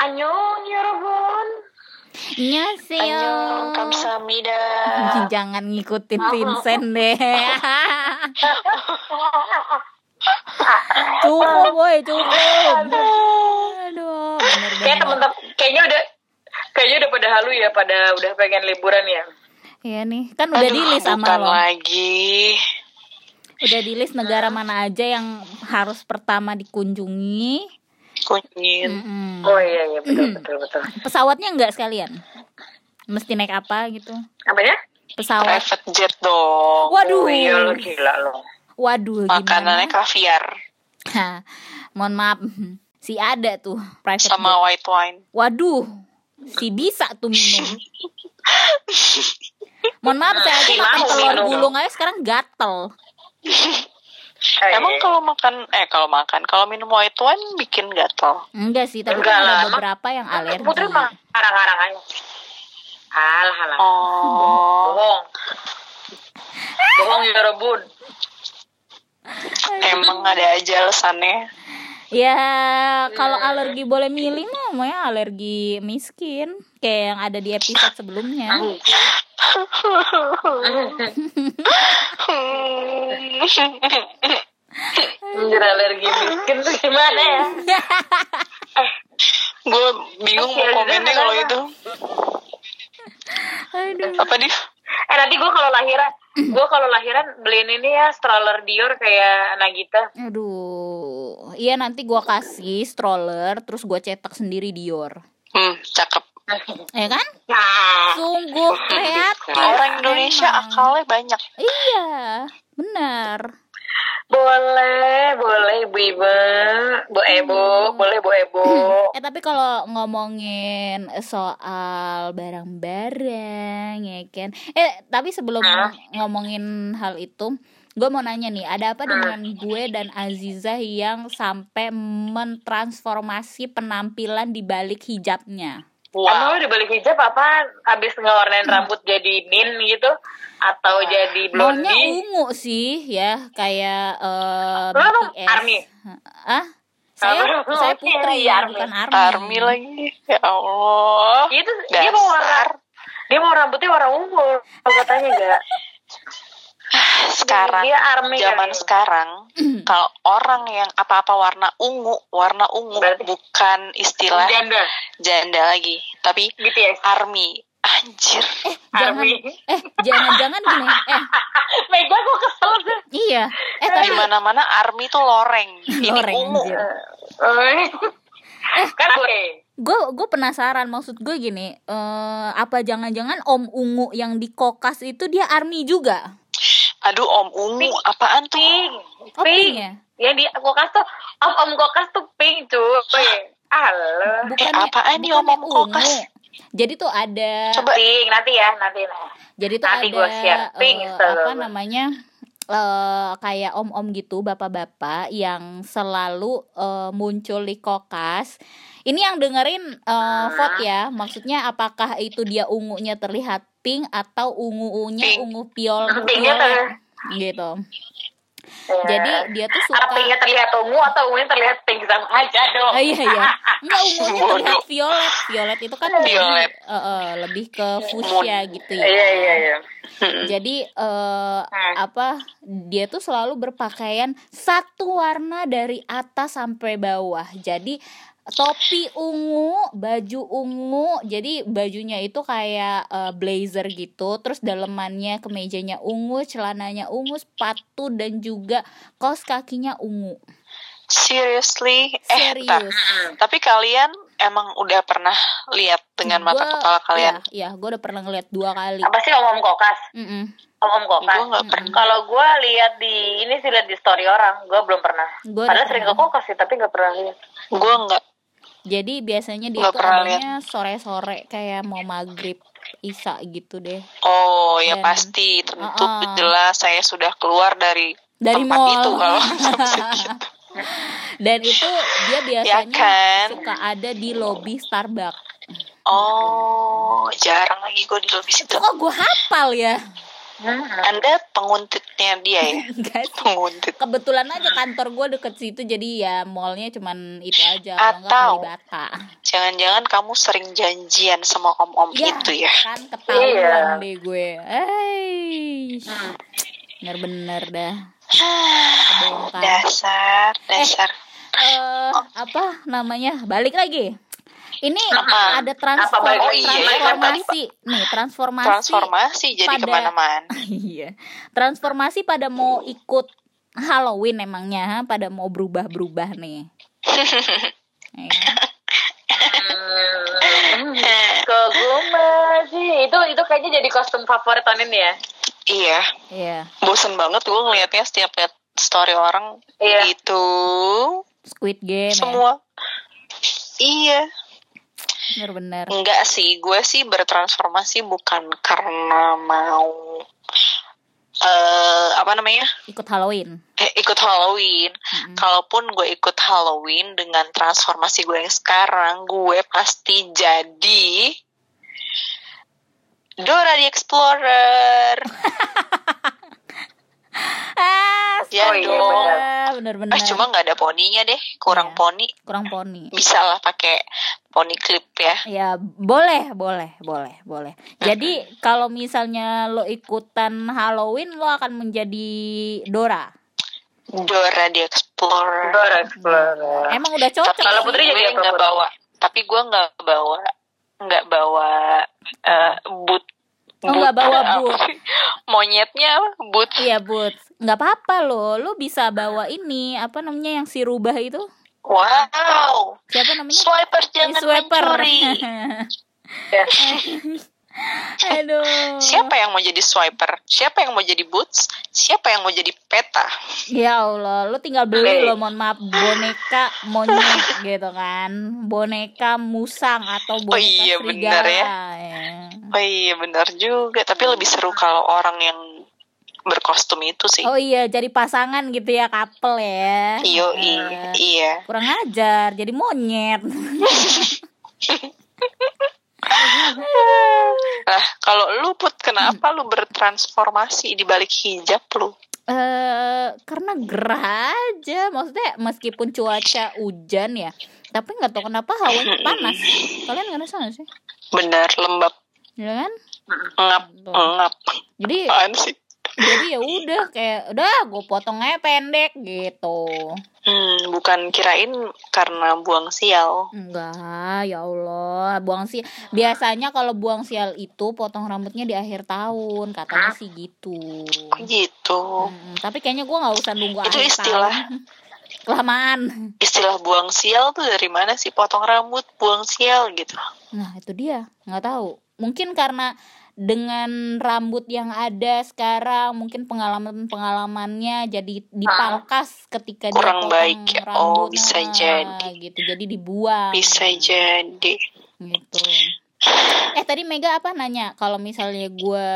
Annyeong ya Yorobun. Annyeonghaseyo. Annyeong kamsahamnida. Jangan ngikutin Vincent deh. cukup boy, cukup. Aduh. Ya, bener teman-teman, kayaknya udah kayaknya udah pada halu ya, pada udah pengen liburan ya. Iya nih, kan udah Aduh, di list sama lo. lagi. Udah di list negara mana aja yang harus pertama dikunjungi Kunyit. Mm-mm. Oh iya iya betul betul betul. Pesawatnya enggak sekalian? Mesti naik apa gitu? Apanya? Pesawat. Private jet dong. Waduh. Oh iya lo gila lo. Waduh, Makanannya gimana? kaviar Hah, mohon maaf. Si ada tuh private sama jet. white wine. Waduh, si bisa tuh minum. Mohon maaf saya aja Si makan telur gulung aja sekarang gatel. Eh, Emang kalau makan eh kalau makan kalau minum white wine bikin gatal. Enggak sih, tapi Enggak kan ada lah, beberapa yang alergi. Putri mah harang-harang aja. Alah alah. Oh. Bohong. Bohong ya rebun. Emang ada aja alasannya. Ya, kalau alergi boleh milih namanya alergi miskin, kayak yang ada di episode sebelumnya. Anjir alergi miskin tuh gimana ya? Gue bingung mau komennya kalau itu. Aduh. Apa nih? Eh nanti gue kalau lahiran, gue kalau lahiran beliin ini ya stroller Dior kayak Nagita. Aduh, iya nanti gua kasih stroller, terus gua cetak sendiri Dior, Hmm, cakep. ya kan? Nah, Sungguh kreatif. Orang Indonesia emang. akalnya banyak. Iya, benar. Boleh, boleh ibu ibu, bu Ebo, boleh bu Ebo. Eh tapi kalau ngomongin soal barang-barang ya kan. Eh tapi sebelum Hah? ngomongin hal itu, gue mau nanya nih, ada apa dengan gue dan Aziza yang sampai mentransformasi penampilan di balik hijabnya? Emang Wah, lu dibalik hijab apa? Abis ngewarnain rambut jadi min gitu? Atau jadi Maunya blondie? ungu sih ya, kayak Lu apa? BTS. Army? Ah? Saya saya putri, iya, Army. bukan army. army lagi. Ya Allah. Itu dia mau warna, dia mau rambutnya warna ungu. Kalau katanya enggak. Sekarang Dia army zaman kali. sekarang kalau orang yang apa-apa warna ungu, warna ungu Berarti- bukan istilah Janda. janda lagi, tapi BTS. army. Anjir. Jangan Army. eh jangan-jangan gini. Eh, Mega gue kesel tuh. iya. Eh tapi mana-mana army tuh loreng. Ini Loreng, ungu. Eh, kan gue. gue gue penasaran maksud gue gini eh apa jangan-jangan om ungu yang di kokas itu dia army juga Aduh, Om Ungu, apaan tuh? Pink. Oh, pink Pink. ya? Di kokas tuh, om om kokas tuh pink cuy. Halo. Eh, apaan nih bukannya om-om kokas? jadi tuh ada Coba. Pink nanti ya nanti. jadi tuh nanti ada gua share. Pink eh, Instagram. apa namanya eh kayak om-om gitu bapak-bapak yang selalu eh, muncul di kokas ini yang dengerin eh, vote ya maksudnya apakah itu dia ungunya terlihat pink atau ungu-ungunya ungu piol Pinknya violet gitu Ya. jadi dia tuh suka Apa pinknya terlihat ungu atau ungunya terlihat pink sama aja dong. Ah, iya iya. Enggak ungunya terlihat violet. Violet itu kan lebih, Violet. eh, eh, lebih ke fuchsia gitu ya. Iya iya iya. Hmm. Jadi eh Hmm. apa dia tuh selalu berpakaian satu warna dari atas sampai bawah. Jadi topi ungu, baju ungu. Jadi bajunya itu kayak eh, blazer gitu, terus dalemannya kemejanya ungu, celananya ungu, sepatu dan juga kaos kakinya ungu. Seriously? Eh, Serius. Tapi kalian emang udah pernah lihat dengan mata Gua- kepala kalian? Iya, iya gue udah pernah ngeliat dua kali. Apa sih om kokas? Mm-mm. Om om kokas. Gue nggak pernah. Kalau gue lihat di ini sih lihat di story orang, gue belum pernah. Gua Padahal sering ke kokas sih, tapi nggak pernah lihat. Gue nggak. Jadi biasanya dia Nggak tuh adanya sore-sore kayak mau maghrib isa gitu deh. Oh, ya Dan- pasti. Tentu Uh-uh. jelas saya sudah keluar dari, Dari tempat mall. itu kalau segitu. Dan itu dia biasanya Ya kan? suka ada di lobby Starbucks. Oh, jarang lagi gue di lobby situ. Kok gue hafal ya? Hmm. Anda penguntitnya dia ya? Enggak sih. Penguntit. Kebetulan aja kantor gue deket situ jadi ya mallnya cuman itu aja Atau-. Jangan-jangan kamu sering janjian sama om-om Ya, itu ya? kan ketahuan Iya. deh gue. Eh, Hmm. bener-bener dah. Ah, Kebongkar. dasar, dasar. eh apa namanya balik lagi ini Apa? ada transform? Oh iya, kan transformasi nih transformasi Transformasi jadi pada- ke mana-mana. iya transformasi pada mau ikut Halloween emangnya ha? pada mau berubah-berubah nih Ya? Hmm. Ke gue masih itu itu kayaknya jadi kostum favorit tahun ini ya. Iya, iya bosen banget gue ngelihatnya setiap lihat story orang Iya. itu Squid Game ya. semua. Iya, bener-bener enggak sih, gue sih bertransformasi bukan karena mau eh apa namanya ikut Halloween eh, ikut Halloween. Mm-mm. Kalaupun gue ikut Halloween dengan transformasi gue yang sekarang, gue pasti jadi Dora the Explorer. ah Ya Oh iya, dong. bener. bener-bener Ah, cuma nggak ada poninya deh, kurang Iya. poni. kurang poni Bisa lah pakai poni clip ya. Ya boleh, boleh, boleh, boleh. Jadi kalau misalnya lo ikutan Halloween, lo akan menjadi Dora. Dora the Explorer. Dora Explorer. Emang udah cocok. Tapi Kalau. Putri jadi nggak bawa. Tapi gue nggak bawa, nggak bawa eh, boot. Oh, nggak bawa apa boot. sih? Monyetnya apa? boot. Iya, Bud. Nggak apa-apa lo. Lo bisa bawa ini, apa namanya yang si rubah itu? Wow. Siapa namanya? Swiper Si jangan Swiper. mencuri. Ya. Aduh. Siapa yang mau jadi swiper? Siapa yang mau jadi boots? Siapa yang mau jadi peta? Ya Allah, lo tinggal beli lo mohon maaf boneka monyet gitu kan, boneka musang atau boneka iya, serigala. bener ya. ya. Oh iya benar juga. Tapi lebih seru kalau orang yang berkostum itu sih. Oh iya, jadi pasangan gitu ya, couple ya. Iyo Eh, iya. kurang ajar, jadi monyet. Nah, kalau lu put kenapa lu bertransformasi di balik hijab lu? Eh, karena gerah aja, maksudnya meskipun cuaca hujan ya, tapi nggak tahu kenapa hawanya panas. Kalian nggak rasa nggak sih? Bener lembab Ya kan? ngap Tuh. ngap. Jadi Apaan sih? Jadi ya udah kayak udah gue potongnya pendek gitu Hmm, bukan kirain karena buang sial. enggak ya Allah buang sial biasanya kalau buang sial itu potong rambutnya di akhir tahun katanya sih gitu Gitu. Mm, tapi kayaknya gue nggak usah nunggu Itu akhir istilah. tahun kelamaan Istilah buang sial tuh dari mana sih? Potong rambut, buang sial gitu. nah itu dia nggak tahu mungkin karena dengan rambut yang ada sekarang mungkin pengalaman pengalamannya jadi dipangkas ketika dia Kurang baik. Ya. Oh, bisa Nah, jadi. gitu. Jadi dibuang. Bisa jadi. gitu. Eh tadi Mega apa nanya kalau misalnya gue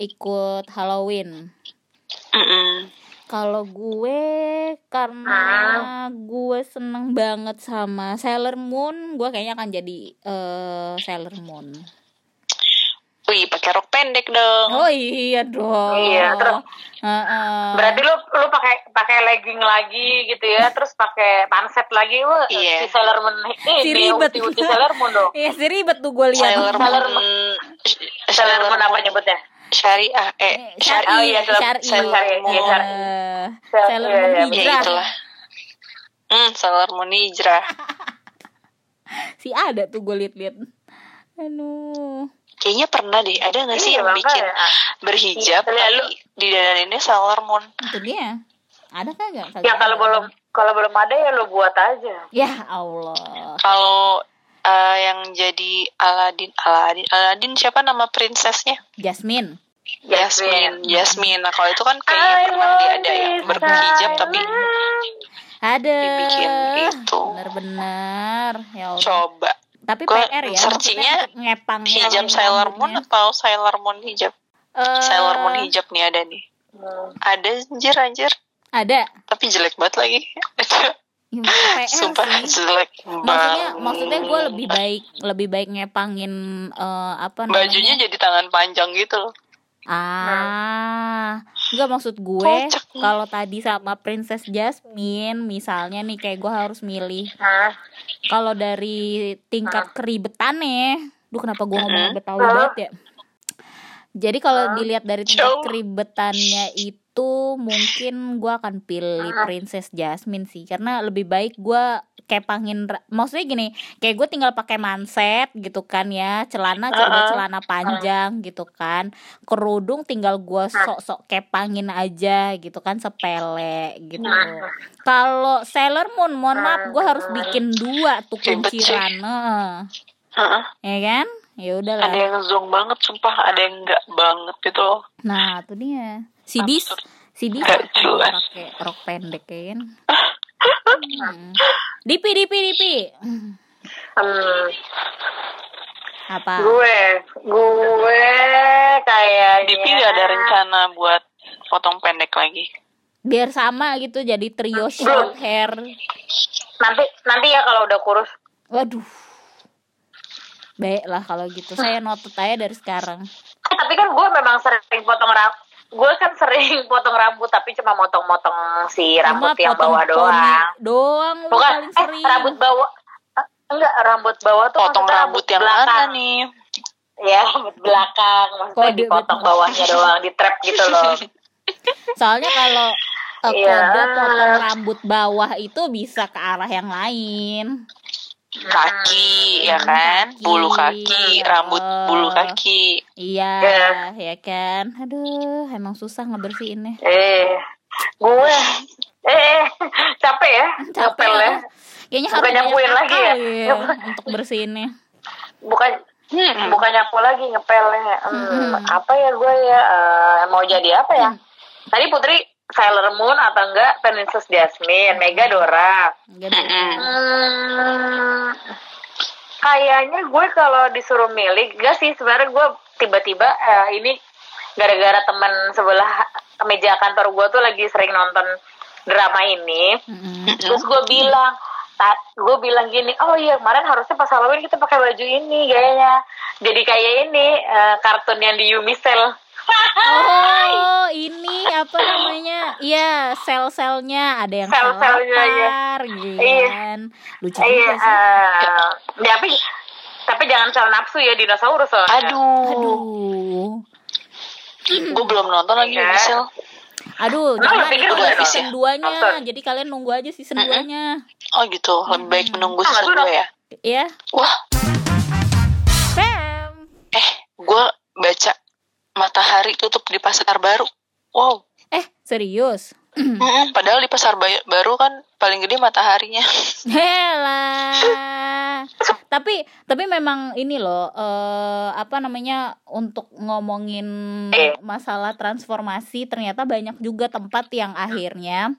ikut Halloween? Kalau gue karena gue seneng banget sama Sailor Moon gue kayaknya akan jadi eh, Sailor Moon Wih, pakai rok pendek dong. oh iya dong Iya, terus- Heeh. Berarti lu lu pakai pakai legging lagi gitu ya, terus pakai panset lagi, wah Iya. si Sailor Moon ini Si ribet. uti-uti Sailor Moon dong. Iya sih ribet tuh gue lihat Sailor Sailor Moon. Sailor Moon apa nyebutnya? Syariah. Eh, Eh, Syari, Oh iya, Sailor- Syari. Sailor Moon. Sailor Iya, Moon iya, Ya hijrah. itulah. Hmm, Sailor Moon hijrah. Si ada tuh gue liat-liat. Aduh. Kayaknya pernah deh. Ada nggak sih Iya, yang bikin makanya. berhijab Iya, tapi lu- di dadaninnya Sailor Moon? Itu dia. Ada kagak? Kagak Ya kalau belum kalau belum ada ya lu buat aja. Ya Allah. Kalau eh, yang jadi Aladin, Aladin, Aladin siapa nama princessnya? Jasmine. Jasmine, Jasmine. Nah kalau itu kan kayaknya I pernah dia ada yang berhijab tapi Ada. Dibikin itu. Bener-bener. Ya Allah. coba Tapi Gua PR ya. searchingnya maksudnya ngepang hijab Sailor Moon atau Sailor Moon hijab? Eh, Sailor Moon hijab nih ada nih. Hmm. Ada anjir anjir, Ada. tapi jelek banget lagi. Ya, PR Sumpah sih. jelek Maksudnya, banget. maksudnya gue lebih baik, lebih baik ngepangin eh, apa namanya? Bajunya jadi tangan panjang gitu loh. Ah, enggak maksud gue nih. kalau tadi sama Princess Jasmine misalnya nih kayak gue harus milih. Hah? kalau dari tingkat keribetannya, duh kenapa gue ngomong betawi banget ya? Jadi kalau dilihat dari tingkat keribetannya itu mungkin gue akan pilih Princess Jasmine sih. Karena lebih baik gue kepangin maksudnya gini kayak gue tinggal pakai manset gitu kan ya celana coba celana panjang gitu kan kerudung tinggal gue sok-sok kepangin aja gitu kan sepele gitu. Kalau Sailor Moon mohon maaf gue harus bikin dua tuh kunciran Heeh. Heeh. ya kan? Ya udahlah Ada yang zong banget sumpah, ada yang enggak banget gitu loh. Nah, itu dia. Si Dis, si Dis pakai rok pendek ya kan. Hmm. Dipi, Dipi, Dipi. Hmm, Apa? gue, gue kayaknya. Dipi gak ada rencana buat potong pendek lagi. Biar sama gitu jadi trio short hair. Nanti, nanti ya kalau udah kurus. Waduh. Baik lah kalau gitu. Saya notet aja dari sekarang. Eh, tapi kan gue memang sering potong rambut. Gue kan sering potong rambut tapi cuma motong-motong si rambut yang bawah doang. Doang lu Bukan, paling eh sering. rambut bawah. Eh, Enggak, rambut bawah tuh Potong maksudnya rambut yang belakang. mana nih? Ya, rambut belakang. Maksudnya Kode dipotong betul. bawahnya doang, di trap gitu loh. Soalnya kalau eh, Iya. kode potong rambut bawah itu bisa ke arah yang lain. Kaki, ya Hmm, kan? kaki. Bulu kaki, rambut bulu kaki. Iya, Iya. ya kan. Aduh, emang susah ngebersihinnya. Eh, gue, eh, capek ya, Capek ya. lah. Kayaknya harus nyapuin lagi ya? ya untuk bersihinnya. Bukan, Hmm. bukan nyapu lagi ngepelnya. Hmm, Hmm. Apa ya gue ya, eh, mau jadi apa ya? Tadi Putri Sailor Moon atau enggak Princess Jasmine, Mega Dora. Enggak deh. Mm-mm. Hmm, kayaknya gue kalau disuruh milih, enggak sih sebenarnya gue tiba-tiba eh, ini gara-gara teman sebelah meja kantor gue tuh lagi sering nonton drama ini, Mm-mm. terus gue bilang, gue bilang gini, oh iya kemarin harusnya pas Halloween kita pakai baju ini gayanya, jadi kayak ini eh, kartun yang di Umisel. Oh, ini apa namanya? Iya, sel-selnya ada yang Sel-selnya, iya. lapar, gitu Iya. kan. Lucu Iya, juga sih. ya, tapi tapi jangan sel nafsu ya dinosaurus soalnya. Aduh, Aduh. gue belum nonton lagi Iya. Michel. Aduh, Nah, jangan itu udah season ya? 2-nya. Nonton. Jadi kalian nunggu aja season 2-nya. Oh gitu, lebih baik menunggu season nggak 2 ya. Ya. Wah, Pam. eh, gue baca matahari tutup di pasar baru. Wow, Eh, serius? Mm-mm, padahal di pasar Ba- baru kan paling gede mataharinya. Helah. tapi tapi memang ini loh eh apa namanya untuk ngomongin Eh. masalah transformasi ternyata banyak juga tempat yang akhirnya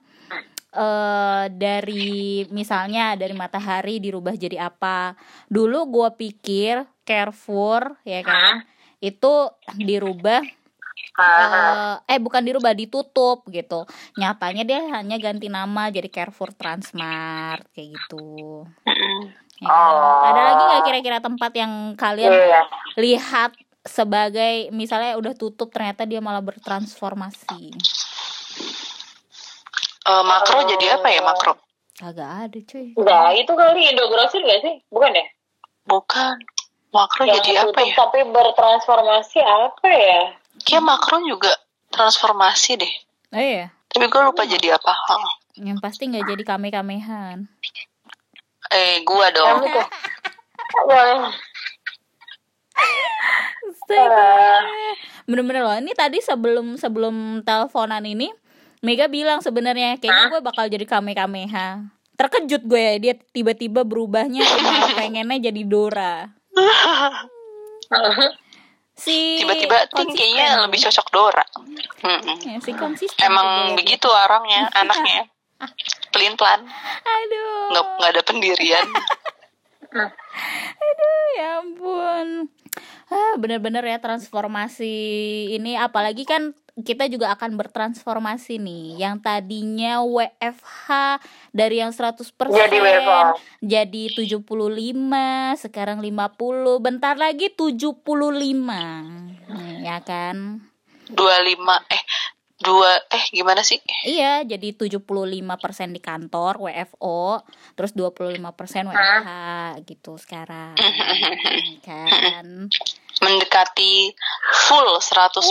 eh dari misalnya dari matahari dirubah jadi apa. Dulu gua pikir Carrefour ya kan itu dirubah Ah, eh, eh bukan dirubah ditutup gitu nyatanya dia hanya ganti nama jadi Carrefour Transmart kayak gitu. Ya kan? Oh. ada lagi nggak kira-kira tempat yang kalian iya. lihat sebagai misalnya udah tutup ternyata dia malah bertransformasi Eh, makro jadi apa ya makro? kagak ada cuy Nah, itu kali Indogrosir gak sih? Bukan ya? Bukan. Makro Yang jadi apa tutup ya? tapi bertransformasi apa ya? Kayak makro juga transformasi deh. oh iya Tapi gue lupa jadi apa. Hah. yang pasti nggak jadi kame kamehan Eh, gua dong. Bener-bener loh. Ini tadi sebelum sebelum teleponan ini Mega bilang sebenarnya kayaknya gue bakal jadi kame kameha. Terkejut gue ya dia tiba-tiba berubahnya pengennya jadi Dora. Si Tiba-tiba ting kayaknya lebih cocok Dora. Mm-mm. Ya, si konsisten Emang juga. begitu orangnya, anaknya. Pelin pelan, Aduh. nggak nggak ada pendirian. ya ampun. Ah, bener-bener ya transformasi ini. Apalagi kan kita juga akan bertransformasi nih. Yang tadinya WFH dari yang 100% Jadi WFH. jadi 75 sekarang 50 bentar lagi 75 Hmm, ya kan? 25 eh dua eh gimana sih Iya, jadi 75% di kantor WFO, terus 25% WFH gitu sekarang. kan. mendekati full 100%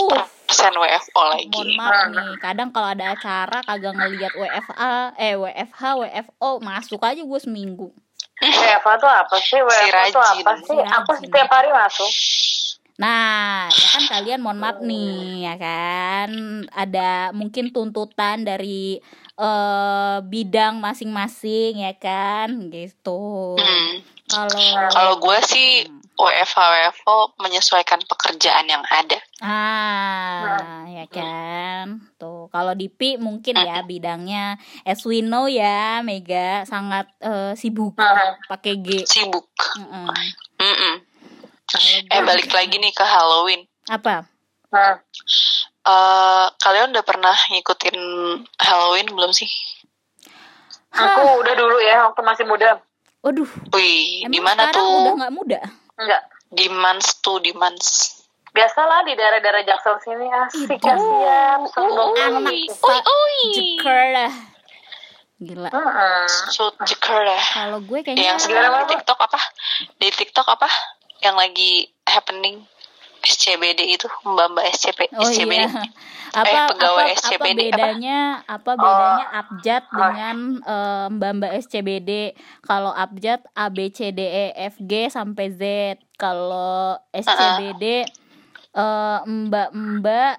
WFO lagi Mohon maaf nih, kadang kalau ada acara kagak ngeliat WFA, eh WFH, WFO, masuk aja gue seminggu. WFA tuh apa sih? WFA tuh rajin. apa sih? Si Aku setiap hari masuk. Nah, ya kan kalian mohon maaf nih, ya kan ada mungkin tuntutan dari eh bidang masing-masing ya kan, gitu. Hmm. Kalau kalau gue sih WFH WFO menyesuaikan pekerjaan yang ada Ah, ya kan. Tuh, kalau di Pi mungkin ya bidangnya as we know ya, Mega sangat eh, sibuk Hmm. pakai G. sibuk Mm-mm. Mm-mm. Kalau eh balik lagi nih ke Halloween apa? Eh, kalian udah pernah ngikutin Halloween belum sih? Aku udah dulu ya waktu masih muda. Waduh, Wih, di mana tuh? udah nggak muda? Enggak. Di Mans tuh, di Mans. Biasalah di daerah-daerah Jaksel sini asik ya. Sombong anak. Jeker. Gila. Hmm. So jeker dah. Kalau gue kayaknya Yang sekarang di? TikTok apa? Di TikTok apa? Yang lagi happening SCBD itu, Mbak-mbak SCP, Oh SCBD. iya. Apa pegawai apa, apa SCBD, apa? bedanya apa bedanya abjad dengan eh, mbak-mbak SCBD? Kalau abjad A B C D E F G sampai Z. Kalau SCBD eh, mbak-mbak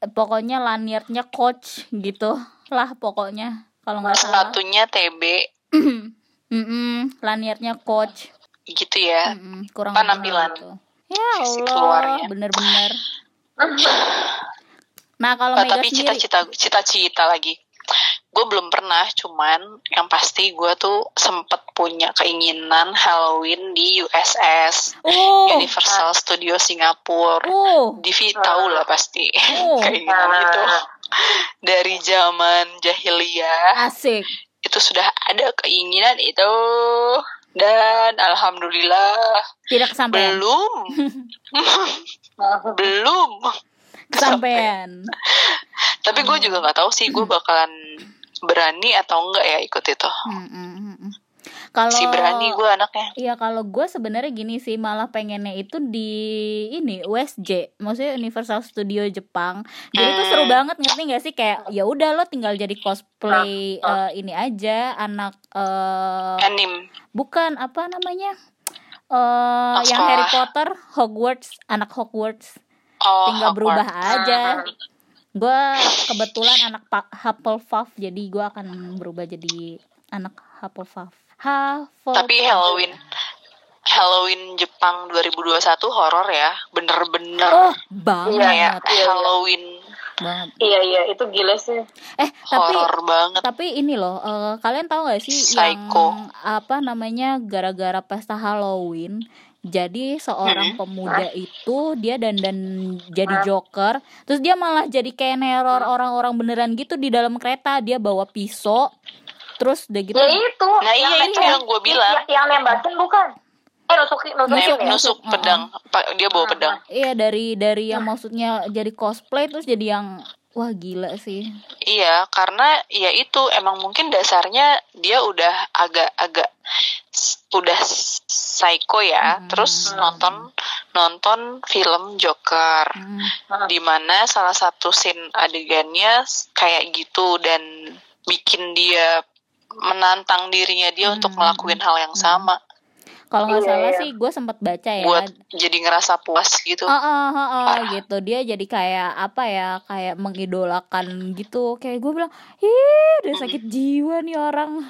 eh, pokoknya lanyardnya coach gitu lah pokoknya kalau nggak salah. Sepatunya TB Mm-mm, lanyardnya coach. Gitu ya. Mm-mm, kurang Apa lebih nampilan gitu. Ya Allah, luarnya? bener-bener. Nah kalau Mega tapi cita-cita cita-cita lagi. Gue belum pernah, cuman yang pasti gue tuh sempet punya keinginan Halloween di USS oh, Universal Studio Singapura. oh, Divi tahu lah pasti Oh. keinginan itu dari zaman jahiliyah asik. itu sudah ada keinginan itu dan alhamdulillah Tidak kesampaian. belum belum Kesampaian. tapi gue juga nggak tahu sih gue bakalan berani atau enggak ya ikut itu hmm, hmm. Kalau si berani gue anaknya Iya kalau gue sebenarnya gini sih malah pengennya itu di ini USJ, maksudnya Universal Studio Jepang. Jadi tuh seru Hmm. banget ngerti gak sih kayak ya udah lo tinggal jadi cosplay eh, ini aja anak eh anim bukan apa namanya eh Anak yang. Harry Potter Hogwarts anak Hogwarts oh tinggal berubah Hogwarts. aja. Gue kebetulan anak Hufflepuff jadi gue akan berubah jadi anak Hufflepuff. Hufflepuff. tapi Halloween Halloween Jepang 2021 horor ya bener-bener Oh, banget. iya, iya. Halloween banget. Iya iya itu gila sih. Eh, tapi horor banget tapi ini loh, eh, kalian tahu gak sih Psycho. yang apa namanya gara-gara pesta Halloween jadi seorang pemuda itu dia dandan jadi joker, terus dia malah jadi kayak neror orang-orang beneran gitu di dalam kereta, dia bawa pisau, terus udah gitu Ya itu. Nah, iya, itu yang gua bilang. Yang, yang nembakin bukan? Eh ya. nusuk Nusuk, pedang Pak, dia bawa pedang Iya dari dari yang maksudnya jadi cosplay terus jadi yang wah gila sih. Iya, karena ya itu emang mungkin dasarnya dia udah agak-agak udah psycho ya. Hmm. Terus nonton nonton film Joker. Hmm. Di mana salah satu scene adegannya kayak gitu dan bikin dia menantang dirinya dia untuk Hmm. ngelakuin hal yang sama Kalau nggak Iya, salah iya. sih gue sempat baca ya. buat jadi ngerasa puas gitu. Oh, oh, oh, oh, gitu dia jadi kayak apa ya kayak mengidolakan gitu kayak gue bilang ih udah sakit jiwa nih orang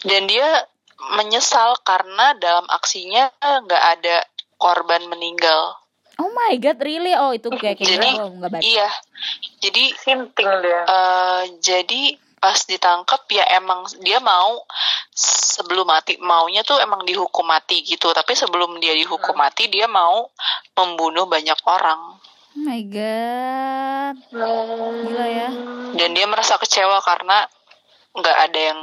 Dan dia menyesal karena dalam aksinya nggak ada korban meninggal. oh my god really oh itu kayak kayak Jadi, gue nggak baca Iya. Jadi Sinting dia. eh jadi pas ditangkap ya emang dia mau sebelum mati maunya tuh emang dihukum mati gitu. Tapi sebelum dia dihukum mati dia mau membunuh banyak orang. Oh my god. Gila ya. Dan dia merasa kecewa karena nggak ada yang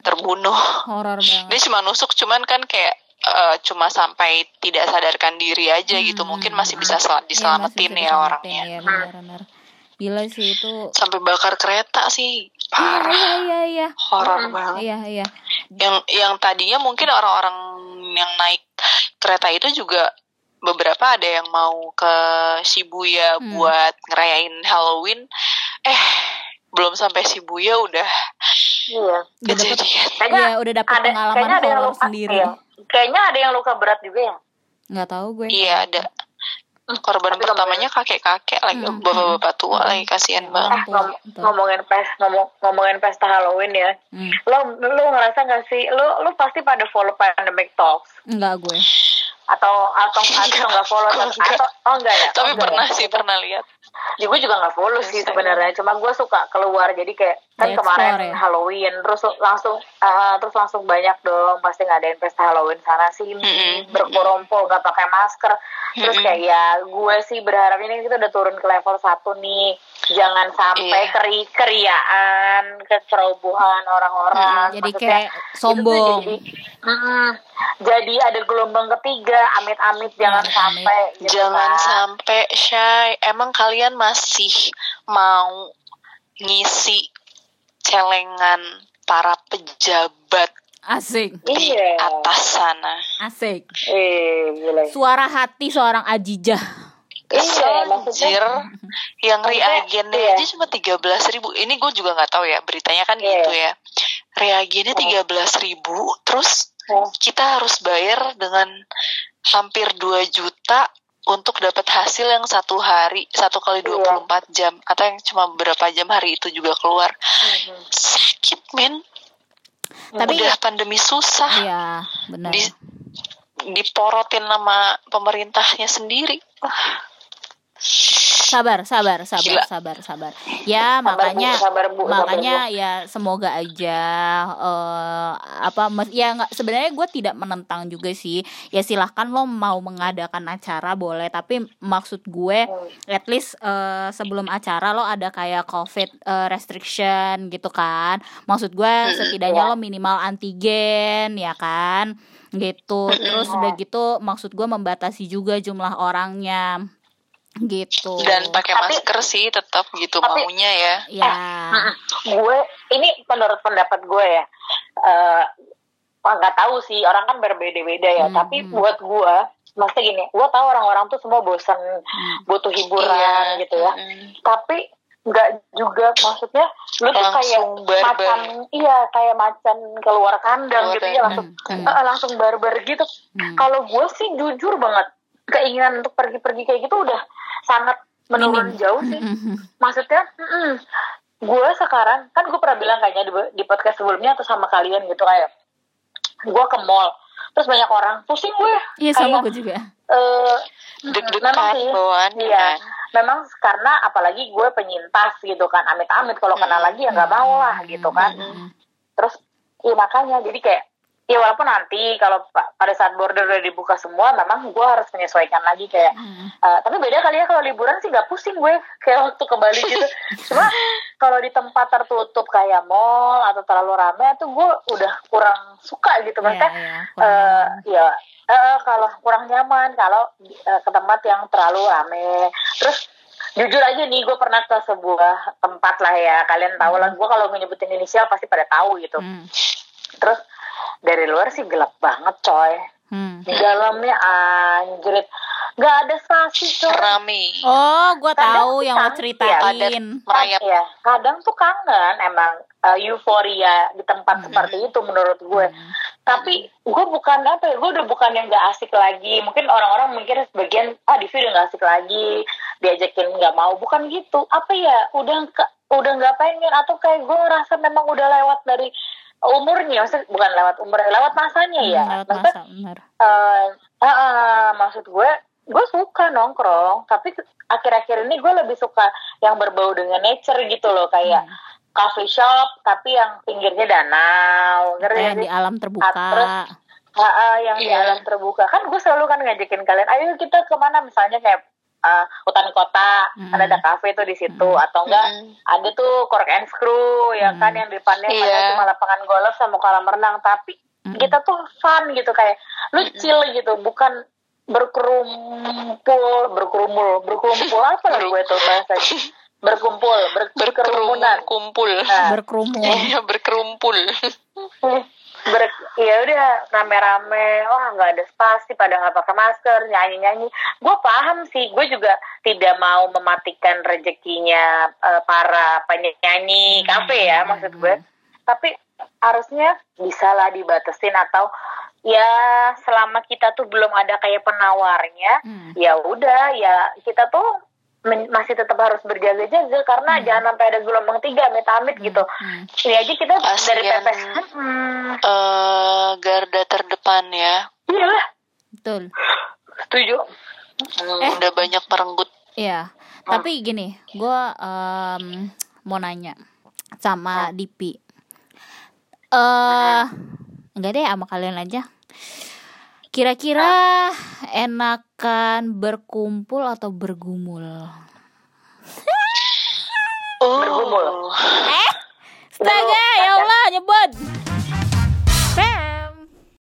terbunuh. Horor dia banget cuma nusuk cuman kan kayak eh, cuma sampai tidak sadarkan diri aja Hmm, gitu mungkin hmm, masih hmm. bisa sel- Iya, diselamatin masih bisa ya diselamatin, orangnya. ya benar-benar. Gila sih itu. Sampai bakar kereta sih. iya parah iya iya iya horor Hmm. banget iya iya yang yang tadinya mungkin orang-orang yang naik kereta itu juga beberapa ada yang mau ke Shibuya Hmm. buat ngerayain Halloween eh belum sampai Shibuya udah Iya. udah dapet kejadian Kayaknya iya udah dapet ada pengalaman kayaknya ada yang luka sendiri iya. Kayaknya ada yang luka berat juga ya. nggak tahu gue iya ada korban Tapi pertamanya kakek-kakek lagi Hmm, bapak-bapak tua hmm. lagi kasihan Ya banget Eh, ngom- ngomongin pes ngomong ngomongin pesta Halloween ya. Hmm. Lo lo ngerasa gak sih lo lo pasti pada follow Pandemic Talks enggak gue atau atau atau nggak follow atau, enggak? atau oh enggak ya? tapi Oh, enggak pernah ya? sih pernah lihat Ya, gue juga nggak follow sih Saya- sebenarnya. Cuma gue suka keluar jadi kayak kan kemarin ya? Halloween terus langsung ah, terus langsung banyak dong pasti ngadain pesta Halloween sana sini Mm-mm. berkumpul nggak pakai masker. Terus kayak ya gue sih berharap ini kita udah turun ke level satu nih. Jangan sampai Iya. keri keriaan, kecerobohan orang-orang. jadi Maksudnya, kayak sombong Jadi, jadi ada gelombang ketiga, amit-amit jangan sampai. gitu Jangan kan. sampai shy. Emang kalian masih mau ngisi celengan para pejabat asik di Iya. atas sana? asik Eh, suara hati seorang Ajijah Iya, Anjir, yang reagennya iya. aja cuma tiga belas ribu. Ini gue juga nggak tahu ya beritanya kan Iya. gitu ya. Reagennya Oh. tiga belas ribu, terus Oh. kita harus bayar dengan hampir 2 juta untuk dapat hasil yang satu hari satu kali Iya. 24 jam atau yang cuma beberapa jam hari itu juga keluar. Mhm. sakit men Tapi- udah pandemi susah. Iya benar. Di diporotin sama pemerintahnya sendiri sabar sabar sabar Gila. sabar sabar. Ya Sabar, makanya Bu, sabar, Bu, sabar, makanya ya semoga aja eh apa ya nggak sebenarnya gue tidak menentang juga sih. Ya silahkan lo mau mengadakan acara boleh. Tapi maksud gue Hmm. at least eh, sebelum acara lo ada kayak covid eh, restriction gitu kan. Maksud gue setidaknya iya. lo minimal antigen ya kan? Gitu. Terus udah gitu maksud gue membatasi juga jumlah orangnya gitu dan pakai Tapi- masker sih tetap gitu Tapi- maunya ya ya gue ini menurut pendapat gue ya eh wah, nggak tahu sih orang kan berbeda-beda ya Hmm, tapi hmm. buat gue maksudnya gini gue tahu orang-orang tuh semua bosan Hmm. butuh hiburan Iya. gitu ya Mm-mm. tapi nggak juga maksudnya lu tuh kayak barbar. macan iya kayak macan keluar kandang Keluar gitu ya langsung Hmm. eh, langsung barbar gitu Hmm. kalau gue sih jujur banget keinginan untuk pergi-pergi kayak gitu udah sangat menurun Minim. jauh sih. Maksudnya gue sekarang kan gue pernah bilang kayaknya di, di podcast sebelumnya atau sama kalian gitu kayak gue ke mall terus banyak orang pusing gue. Iya sama gue juga. eh, deg-degan memang sih. bawaannya iya kan. memang karena apalagi gue penyintas gitu kan amit-amit kalau kena lagi ya nggak mau lah gitu kan. Hmm. terus iya makanya jadi kayak ya walaupun nanti kalau pa- pada saat border udah dibuka semua memang gue harus menyesuaikan lagi kayak Hmm. eh, tapi beda kali ya kalau liburan sih nggak pusing gue kayak waktu ke Bali gitu cuma kalau di tempat tertutup kayak mall atau terlalu rame tuh gue udah kurang suka gitu Iya, maksudnya kurang eh nyaman. ya eh, kalau kurang nyaman kalau eh, ke tempat yang terlalu rame terus jujur aja nih gue pernah ke sebuah tempat lah ya kalian tahu lah gue kalau nyebutin inisial pasti pada tahu gitu Hmm. terus dari luar sih gelap banget coy. Hmm. di dalamnya anjrit nggak ada spasi coy. Rame Oh, gue tahu yang lo kan, ceritain. merayap. Ya kadang tuh kangen emang eh, euforia di tempat Hmm. seperti itu menurut gue. Hmm. tapi gue bukan apa ya gue udah bukan yang gak asik lagi. Mungkin orang-orang mikir sebagian ah Divi udah gak asik lagi diajakin nggak mau. Bukan gitu. Apa ya udah ke- udah nggak pengen atau kayak gue ngerasa memang udah lewat dari umurnya maksud bukan lewat umur lewat masanya ya Hmm, lewat masa, benar. eh, eh, eh, maksud gue gue suka nongkrong tapi akhir-akhir ini gue lebih suka yang berbau dengan nature gitu loh kayak Hmm. coffee shop tapi yang pinggirnya danau ngerti di alam terbuka. terus- Ah, ah, yang di Iya. alam terbuka kan gue selalu kan ngajakin kalian ayo kita ke mana misalnya kayak ah, hutan kota Mm. kan ada kafe tuh di situ Mm. atau enggak Mm. ada tuh cork and screw ya Mm. kan yang di depannya Iya. padahal cuma lapangan golf sama kolam renang tapi Mm-mm. kita tuh fun gitu kayak lu Mm-mm. chill gitu bukan berkerumpul berkerumul berkerumpul apa lah gue tuh bahasa berkumpul ber- berkerumun berkerumunan kumpul Nah, berkerumun iya berkerumpul ber ya udah rame-rame. Wah nggak ada spasi pada nggak pakai masker nyanyi-nyanyi. Gue paham sih gue juga tidak mau mematikan rezekinya eh, para penyanyi kafe ya maksud gue. Tapi harusnya bisalah dibatesin atau ya selama kita tuh belum ada kayak penawarnya Hmm. ya udah ya kita tuh men- masih tetap harus berjaga-jaga karena jangan sampai ada gelombang tiga amit-amit gitu. Hmm. ini aja kita dari Kasian. pepes hmm, eh garda terdepan ya. Iya lah betul. Setuju. Eh. udah banyak merenggut. Iya, tapi gini, gue em, mau nanya sama Dipi. Eh, enggak deh, sama kalian aja. Kira-kira enakan berkumpul atau bergumul? oh Bergumul. Astaga, ya Allah, nyebut.